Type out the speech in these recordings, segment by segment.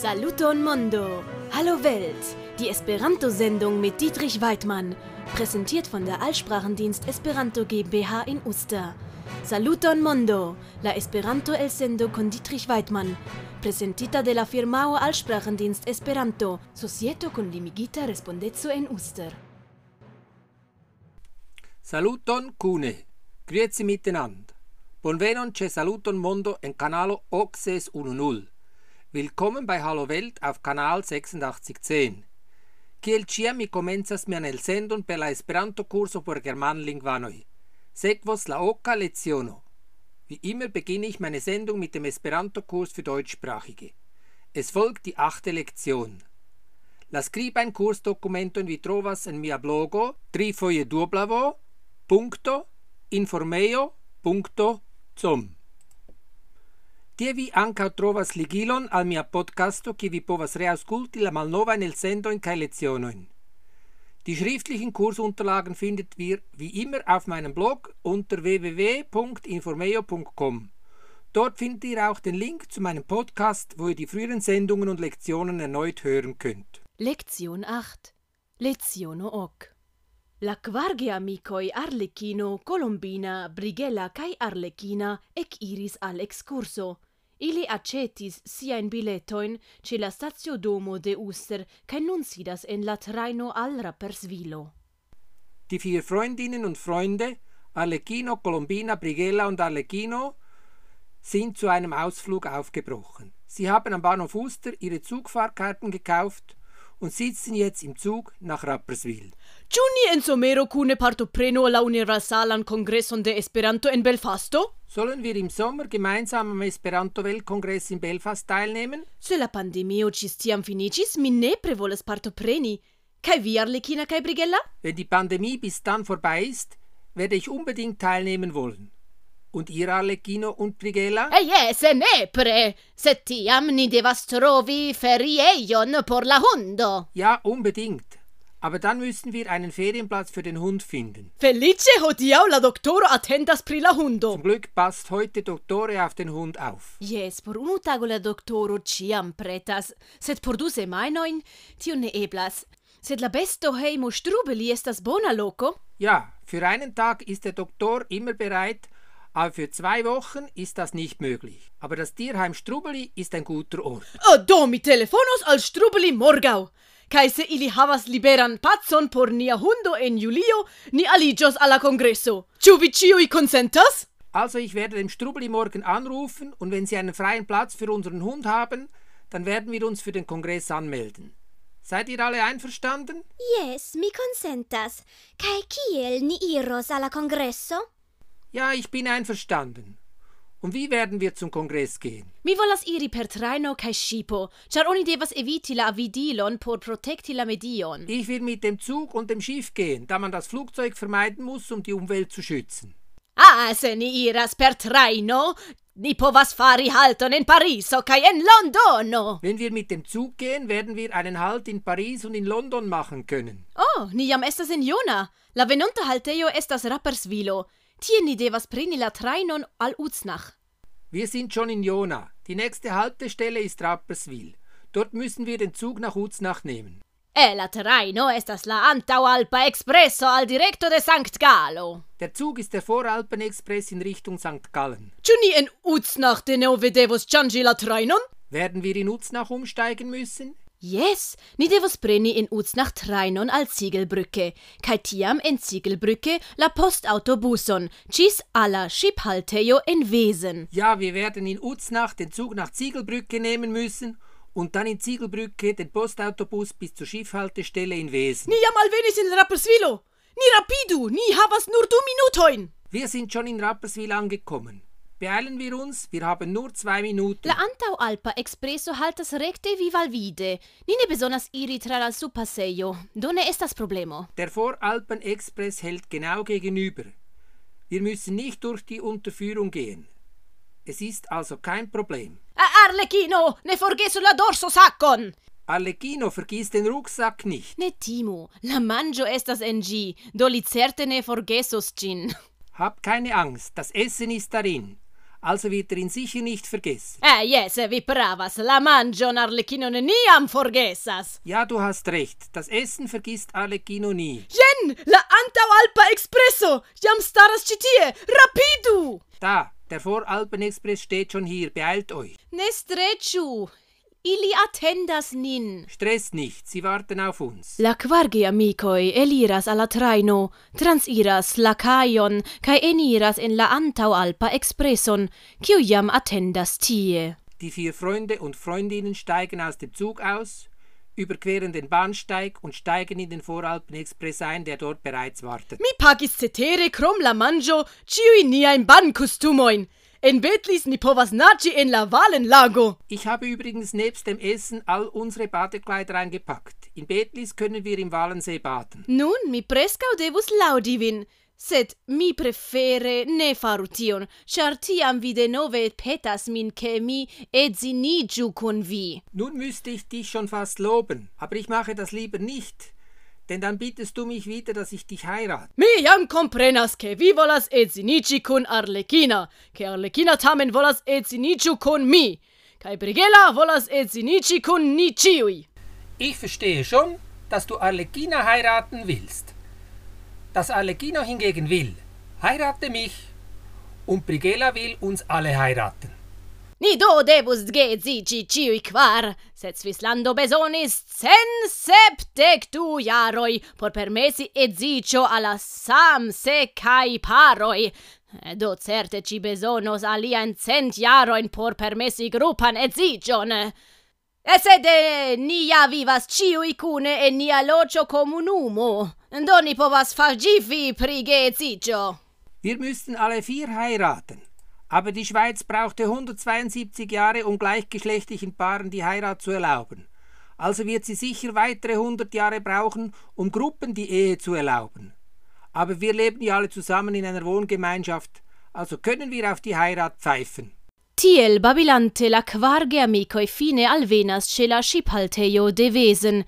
Saluton Mondo! Hallo Welt! Die Esperanto-Sendung mit Dietrich Weidmann. Präsentiert von der Allsprachendienst Esperanto GmbH in Uster. Saluton Mondo! La Esperanto el sendo con Dietrich Weidmann. Presentita de la firmao Allsprachendienst Esperanto, societo con limigita respondezzo en Uster. Saluton cune, grüezi miteinander. Bonvenon ce saluton mondo en canalo Oxes 10. Willkommen bei Hallo Welt auf Kanal 8610. Kiel ciam mi comenzas mian el sendon per la Esperanto curso por germanlingvanoi. Sekvos la oca leziono. Wie immer beginne ich meine Sendung mit dem Esperanto-Kurs für Deutschsprachige. Es folgt die achte Lektion. La scriba in kursdokumenton vi trovas en mia blogo trifoje duoblavo punto informeo punto com. Tie vi ankaŭ trovas ligilon al mia podcasto, kie vi povas reaŭskulti la malnovajn elsendojn kaj lecionojn. Die schriftlichen Kursunterlagen findet ihr wie immer auf meinem Blog unter www.informeo.com. Dort findet ihr auch den Link zu meinem Podcast, wo ihr die früheren Sendungen und Lektionen erneut hören könnt. Lektion 8. Leziono hoc. La quarge amicoi Arlecchino, Colombina, Brigella kai Arlecchina ec iris al excurso. Ili accetis siain biletoin ce la statio domo de Uster kai nun sidas en la traino al Rapperswilo. Die vier Freundinnen und Freunde, Arlecchino, Colombina, Brigella und Arlecchino, sind zu einem Ausflug aufgebrochen. Sie haben am Bahnhof Uster ihre Zugfahrkarten gekauft und sitzen jetzt im Zug nach Rapperswil. Giuni en somero cune partopreno la universalan congresson de Esperanto en Belfasto? Sollen wir im Sommer gemeinsam am Esperanto-Weltkongress in Belfast teilnehmen? Se la pandemio cis tiam finicis, mi nepre volas partopreni. Kai vi Arlecchina kai Brigella? Wenn die Pandemie bis dann vorbei ist, werde ich unbedingt teilnehmen wollen. Und ihr Arlecchino und Brigella? E yes, nepre, se tiam ni devas trovi ferieion por la hundo. Ja, unbedingt. Aber dann müssen wir einen Ferienplatz für den Hund finden. Felice hodiaŭ la doktoro atendas pri la hundo. Zum Glück passt heute Doktore auf den Hund auf. Yes, por unu tago la doktoro ciam pretas, sed por du semajnojn tio ne eblas. Sed la besto hejmo strubeli estas bona loko? Ja, für einen Tag ist der Doktor immer bereit, aber für zwei Wochen ist das nicht möglich. Aber das Tierheim Strubeli ist ein guter Ort. Oh, do mi telefonos al strubeli morgaŭ. Kaj se ili havas liberan pacon por nia hundo en julio, ni aliĝos al la kongreso. Ĉu vi ĉiuj konsentas? Also ich werde dem Strubeli morgen anrufen und wenn Sie einen freien Platz für unseren Hund haben, dann werden wir uns für den Kongress anmelden. Seid ihr alle einverstanden? Yes, mi consentas. Kai kiel ni iros alla congresso? Ja, ich bin einverstanden. Und wie werden wir zum Kongress gehen? Mi volas iri per traino kaj ŝipo, ĉar oni devas eviti la avidilon por protekti la medion. Ich will mit dem Zug und dem Schiff gehen, da man das Flugzeug vermeiden muss, um die Umwelt zu schützen. Ah, se ni iras per traino, ni povas fari halton en Pariso kaj en Londono. Wenn wir mit dem Zug gehen, werden wir einen Halt in Paris und in London machen können. Oh, ni jam estas en Jona. La venonta haltejo estas Rapperswilo. Tie ni devas preni la trainon al Uznach. Wir sind schon in Jona. Die nächste Haltestelle ist Rapperswil. Dort müssen wir den Zug nach Uznach nehmen. E la traino estas la Antaualpa Expresso al directo de Sankt Galo. Der Zug ist der Voralpenexpress in Richtung St. Gallen. Ĉu ni en Uznach denove devos ŝanĝi la trainon? Werden wir in Uznach umsteigen müssen? Yes, ni devos preni en Uznach trainon al Ziegelbrücke, kaj tiam en Ziegelbrücke la postautobuson, ĝis al la ŝiphaltejo en Wesen. Ja, wir werden in Uznach den Zug nach Ziegelbrücke nehmen müssen und dann in Ziegelbrücke den Postautobus bis zur Schiffhaltestelle in Wesen. Ni jam alvenis en Rapperswilo. Ni rapidu, ni havas nur du minutojn. Wir sind schon in Rapperswil angekommen. Beeilen wir uns, wir haben nur zwei Minuten. La Antaualpa Expresso haltas rekte vivalvide. Ni ne bezonas iri tra la subpasejo. Do ne estas problemo. Der Voralpenexpress hält genau gegenüber. Wir müssen nicht durch die Unterführung gehen. Es ist also kein Problem. Arlecchino, ne forgesu la dorso saccon. Arlecchino, vergiss den Rucksack nicht. Ne timu, la manĝo estas en do li certe ne forgesos ĝin. Hab keine Angst, das Essen ist darin. Also wird er ihn sicher nicht vergessen. Eh, yes, vi pravas, la mangion Arlecchino neniam forgesas. Ja, du hast recht, das Essen vergisst Arlecchino nie. Jen, la Antaualpa Expresso, jam staras ci tie, rapidu! Da, der Voralpenexpress steht schon hier, beeilt euch. Ne strecciu, ili attendas nin. Stress nicht, sie warten auf uns. La quargi amicoi eliras alla traino, transiras la cajon, cae eniras in la antaualpa expresson, quiu jam attendas tie. Die vier Freunde und Freundinnen steigen aus dem Zug aus, überqueren den Bahnsteig und steigen in den Voralpenexpress ein, der dort bereits wartet. Mi pagis cetere krom la mangio ciui niain bancustumoin. En betlis ni povas naci en la Valenlago. Ich habe übrigens nebst dem Essen all unsere Badekleider eingepackt. In Betlis können wir im Walensee baden. Nun, mi prescau devus laudi vin, sed mi prefere ne faru tion, char tiam vi denove petas min che mi edzinigiu con vi. Nun müsste ich dich schon fast loben, aber ich mache das lieber nicht, denn dann bittest du mich wieder, dass ich dich heirate. Mi jam comprenas che vi volas edzinici kun Arlecchina, che Arlecchina tamen volas edzinici kun mi, kai Brigella volas edzinici kun ni ciui. Ich verstehe schon, dass du Arlecchina heiraten willst. Dass Arlecchino hingegen will, heirate mich und Brigella will uns alle heiraten. Ni do devus geedziĝi ĉiuj kvar, sed Svislando besonis cen sepdek du jaroj por permesi edziĝo al la samsekaj paroi. Do certe ci bezonos alian cent jaroin por permesi grupan edziĝon. E sed eh, ni ja vivas ciui cune e nia locio comunumo. Doni povas fargifi pri geezicio. Wir müssten alle vier heiraten. Aber die Schweiz brauchte 172 Jahre, um gleichgeschlechtlichen Paaren die Heirat zu erlauben. Also wird sie sicher weitere 100 Jahre brauchen, um Gruppen die Ehe zu erlauben. Aber wir leben ja alle zusammen in einer Wohngemeinschaft, also können wir auf die Heirat pfeifen. Tiel babilante la quarge amicoi fine alvenas ce la de Wesen,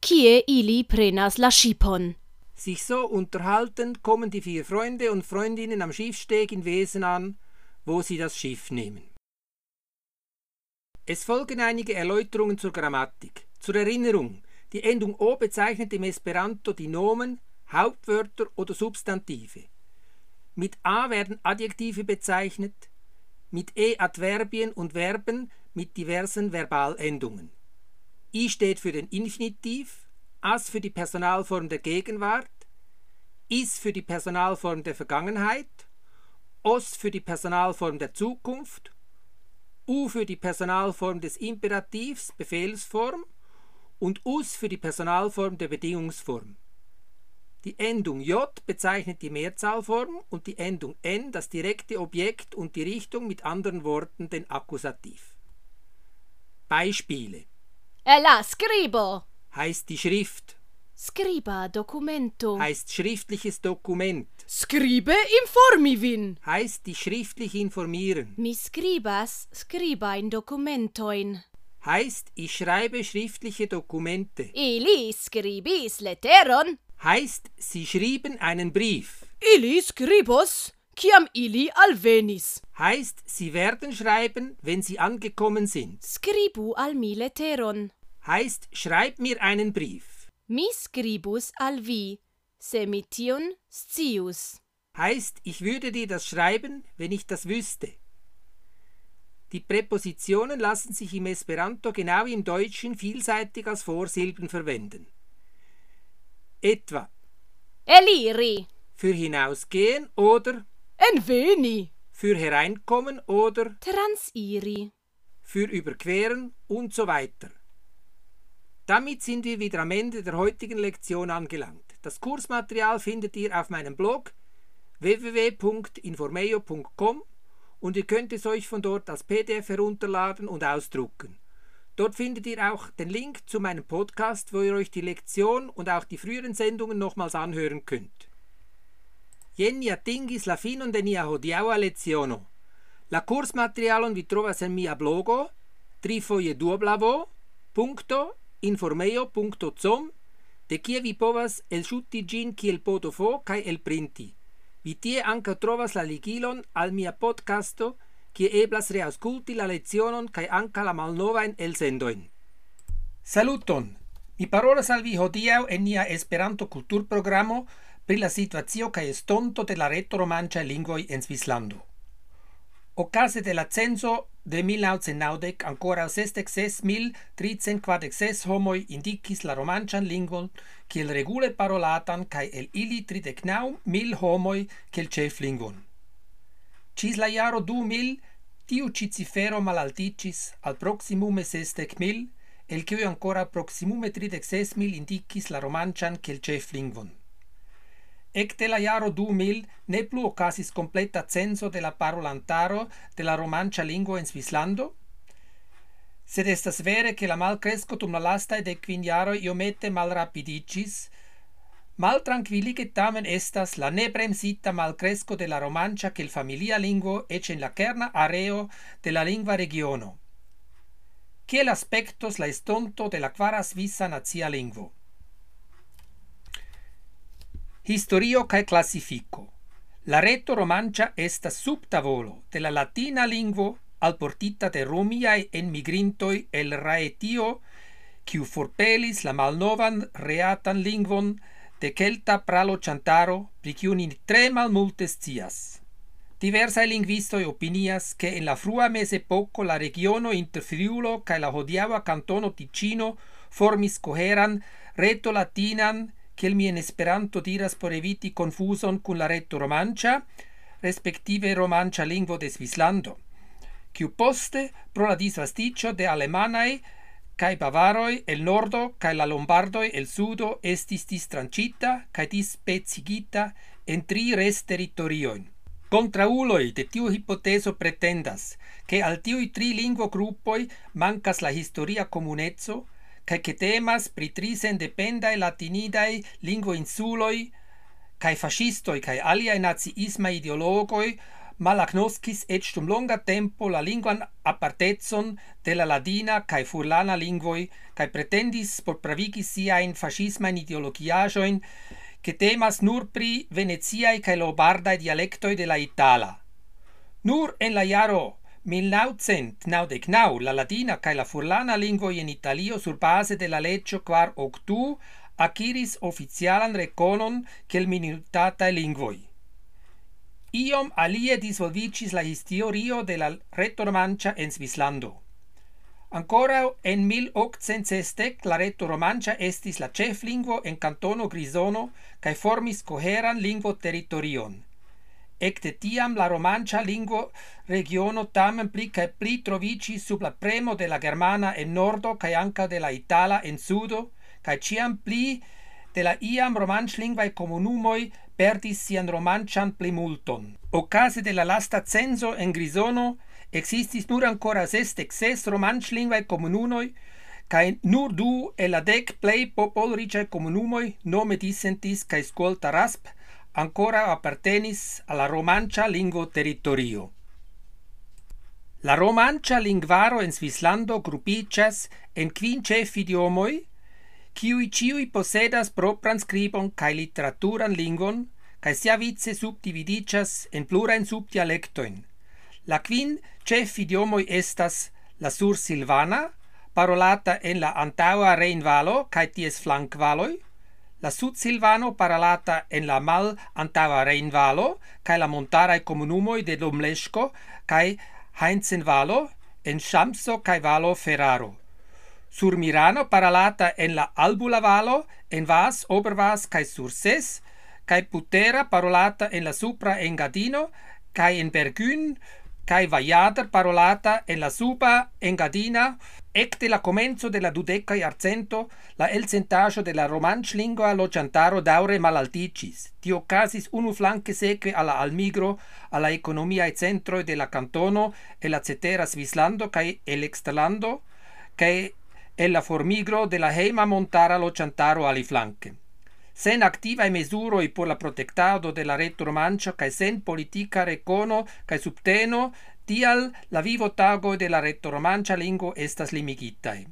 kie ili prenas la shipon. Sich so unterhaltend kommen die vier Freunde und Freundinnen am Schiffsteg in Wesen an, wo sie das Schiff nehmen. Es folgen einige Erläuterungen zur Grammatik. Zur Erinnerung, die Endung O bezeichnet im Esperanto die Nomen, Hauptwörter oder Substantive. Mit A werden Adjektive bezeichnet, mit E Adverbien und Verben mit diversen Verbalendungen. I steht für den Infinitiv, As für die Personalform der Gegenwart, Is für die Personalform der Vergangenheit, Os für die Personalform der Zukunft, U für die Personalform des Imperativs, Befehlsform und Us für die Personalform der Bedingungsform. Die Endung J bezeichnet die Mehrzahlform und die Endung N das direkte Objekt und die Richtung mit anderen Worten den Akkusativ. Beispiele E la scribo. heißt die Schrift, Scriba documento. heißt schriftliches Dokument, Scribe informi vin. heißt die schriftlich informieren, Mi scribas scribain documentoin. heißt ich schreibe schriftliche Dokumente, Ili scribis letteron. heißt sie schrieben einen Brief, Ili scribos, ciam ili alvenis. heißt sie werden schreiben, wenn sie angekommen sind, Scribu al mi letteron. heißt schreib mir einen Brief, Mi scribus al vi, se mi tion scius. heißt ich würde dir das schreiben, wenn ich das wüsste. Die Präpositionen lassen sich im Esperanto genau wie im Deutschen vielseitig als Vorsilben verwenden. Etwa Eliri. für hinausgehen oder Enveni. für hereinkommen oder Transiri. für überqueren und so weiter. Damit sind wir wieder am Ende der heutigen Lektion angelangt. Das Kursmaterial findet ihr auf meinem Blog www.informeo.com und ihr könnt es euch von dort als PDF herunterladen und ausdrucken. Dort findet ihr auch den Link zu meinem Podcast, wo ihr euch die Lektion und auch die früheren Sendungen nochmals anhören könnt. Jen atingis la finon de nia hodiaŭa leciono. La kursmaterialon vi trovas en mia blogo trifoje duoblavo punkto informeo.com de kie vi povas elŝuti ĝin kiel potofo kaj elprinti. Vi tie ankaŭ trovas la ligilon al mia podcasto, kie eblas reaŭskulti la lezionon kai anca la malnovajn elsendojn. Saluton! Mi parolas al vi hodiau en nia Esperanto-kulturprogramo pri la situazio kai estonto de la reto romanĉaj en Svislando. Ocase de la censo De 1990 ancora 66.346 homoi indicis la romancian lingvon kiel regule parolatan kai el ili 39.000 homoi kiel cef lingvon. Cis la iaro 2000 tiu ci cifero malalticis al proximume 60.000 el kiu ancora proximume 36.000 indicis la romancian kiel cef lingvon. Ecte la iaro 2000 ne plu ocasis completa censo de la parolantaro de la romancia lingua in Svislando, sed estas vere che la malcresco tum la lasta de quin iaro iomete malrapidicis, mal tranquillige tamen estas la nebremsita malcresco de la romancia che il familia lingua ec in la kerna areo de la lingua regiono. Che aspectos la estonto de la quara svisa nazia lingua? Historio cae classifico. La reto romancia estas subtavolo de la latina lingvo alportita de romiae enmigrintoi el raetio, quiu forpelis la malnovan reatan lingvon de celta pralo chantaro, pri quiu ni tre malmulte scias. Diversae linguistoi opinias che in la frua mese poco la regiono inter Friulo cae la hodiava cantono Ticino formis coheran reto latinan quel mi en Esperanto diras por eviti confuson cun la reto romancia, respektive romancia lingvo de Svislando, quiu poste pro la disvasticio de alemanai cae bavaroi el nordo cae la lombardoi el sudo estis distrancita cae dispecigita en tri res territorioin. Contrauloi de tiu hipoteso pretendas che al tiui tri lingvo gruppoi mancas la historia comunezzo kaj ke temas pri tri sendependaj latinidaj lingvoinsuloj kaj fascistoj kaj aliaj naciismaj ideologoi malagnoskis et dum longa tempo la linguan apartecon de la latina kaj furlana lingvoj kai pretendis por pravigi fascisma fascismajn ideologiaĵojn ke temas nur pri veneziae kai lobardai dialectoi de la Itala. Nur en la jaro 1999 la latina kaj la furlana lingvoj en Italio surbaze de la leĝo kvar oktu akiris oficialan rekonon kiel minoritataj lingvoj. Iom alie disvolviĝis la historio de la reto-romanĉa en Svislando. Ankoraŭ en 1860 la reto romancia estis la ĉeflingvo en cantono Grisono kaj formis coheran lingvo territorion. Ecte tiam la romancia lingvo regiono tamen pli cae pli trovici sub la premo de la germana en nordo cae anca de la itala en sudo, cae ciam pli de la iam romanc-lingvae comunumoi perdis sian romancian plimulton. Ocase de la lasta censo en Grisono existis nur ancora sestec ses romanc-lingvae comununoi, cae nur du el la dec plei popolricae comunumoi nome dissentis cae scolta rasp, ancora appartenis alla romancia lingo territorio. La romancia lingvaro en Svislando grupicas en quin cef idiomoi, ciui ciui posedas propran scribon cae literaturan lingon, cae sia vice subdividicias en plurain subdialectoin. La quin cef idiomoi estas la sur silvana, parolata en la antaua reinvalo cae ties flankvaloi, La sud Silvano paralata en la mal antava Reinvalo kai la montarae comunumoi de Domlesco kai Heinzenvalo en shamso kai Valo Ferraro. Sur Mirano paralata en la Albula Valo en Vas, Obervas kaj Surses kai Putera parolata en la Supra Engadino kai en Bergün kai Vajader parolata en la Suba Engadina Ecte la comenzo de la dudecae arcento, la elcentajo de la lo chantaro daure malalticis. Tio casis unu flanque seque alla almigro, alla e centro de la cantono e la cetera Svislando cae el exterlando, cae el la formigro de la heima montara lo chantaro ali flanque. Sen activa e mesuro e por la protectado de la reto romancia cae sen politica recono cae subteno Tial la vivo tago de la retromancia lingua estas limigitae.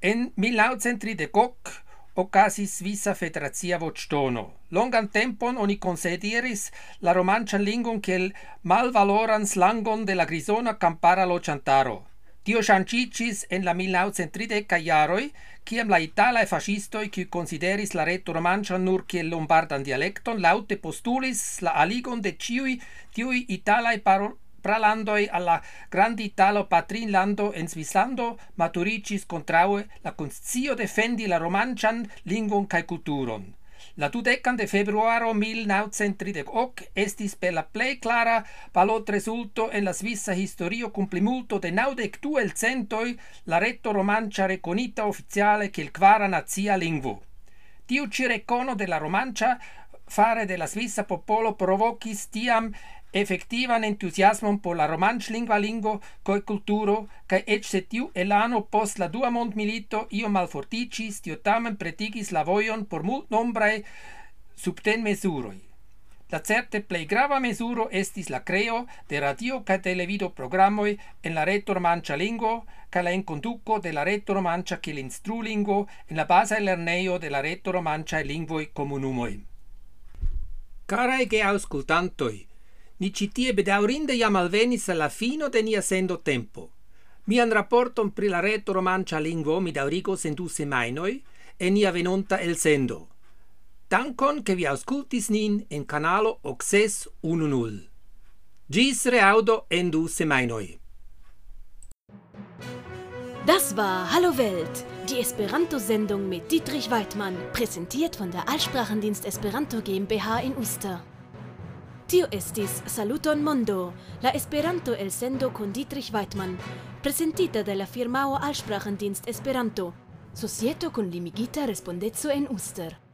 En 1930 ocasis Svisa Federazia Voctono. Longan tempon oni consideris la romancian lingon kiel malvaloran slangon de la grisona campara lociantaro. Tio shanchicis en la 1930 jaroi, kiam la italae fascistoi, qui consideris la reto romancia nur kiel lombardan dialecton, laute postulis la aligon de ciui tiui italae parol pralandoi alla grandi italo patrinlando en Svislando maturicis contraue la conscio defendi la romancian lingon cae culturon. La dudecan de februaro 1938 estis per la plei clara valot resulto en la svissa historio cum plimulto de naudec du el centoi la retto romancia reconita oficiale il quara nazia lingvo. Tiu ci recono de la romancia fare de la svissa popolo provocis tiam effektivan entusiasmon por la romanĉlingva lingvo kaj kulturo kaj eĉ se tiu elano post la dua mondmilito iom malfortiĝis tio tamen pretigis la vojon por multnombraj subtenmezuroj la certe plej grava mezuro estis la creo de radio ca televido programoi en la retromanĉa lingvo ca la enkonduko de la reto retromanĉa kiel instrulingvo en la baza lernejo de la retromanĉaj lingvoj komunumoj. Caraj geauscultantoi, ni citie bedaurinde jam alvenis alla fino de nia sendo tempo. Mian rapporton pri la reto romancia lingvo mi daurigos en du semainoi, e nia venonta el sendo. Dankon che vi auscultis nin en canalo Oxes 1.0. Gis reaudo en du semainoi. Das war Hallo Welt, die Esperanto-Sendung mit Dietrich Weidmann, präsentiert von der Allsprachendienst Esperanto GmbH in Uster. Tio estis Saluton Mondo, la Esperanto el sendo con Dietrich Weidmann, presentita de la firmao Allsprachendienst Esperanto, societo con limigita respondezzo en Uster.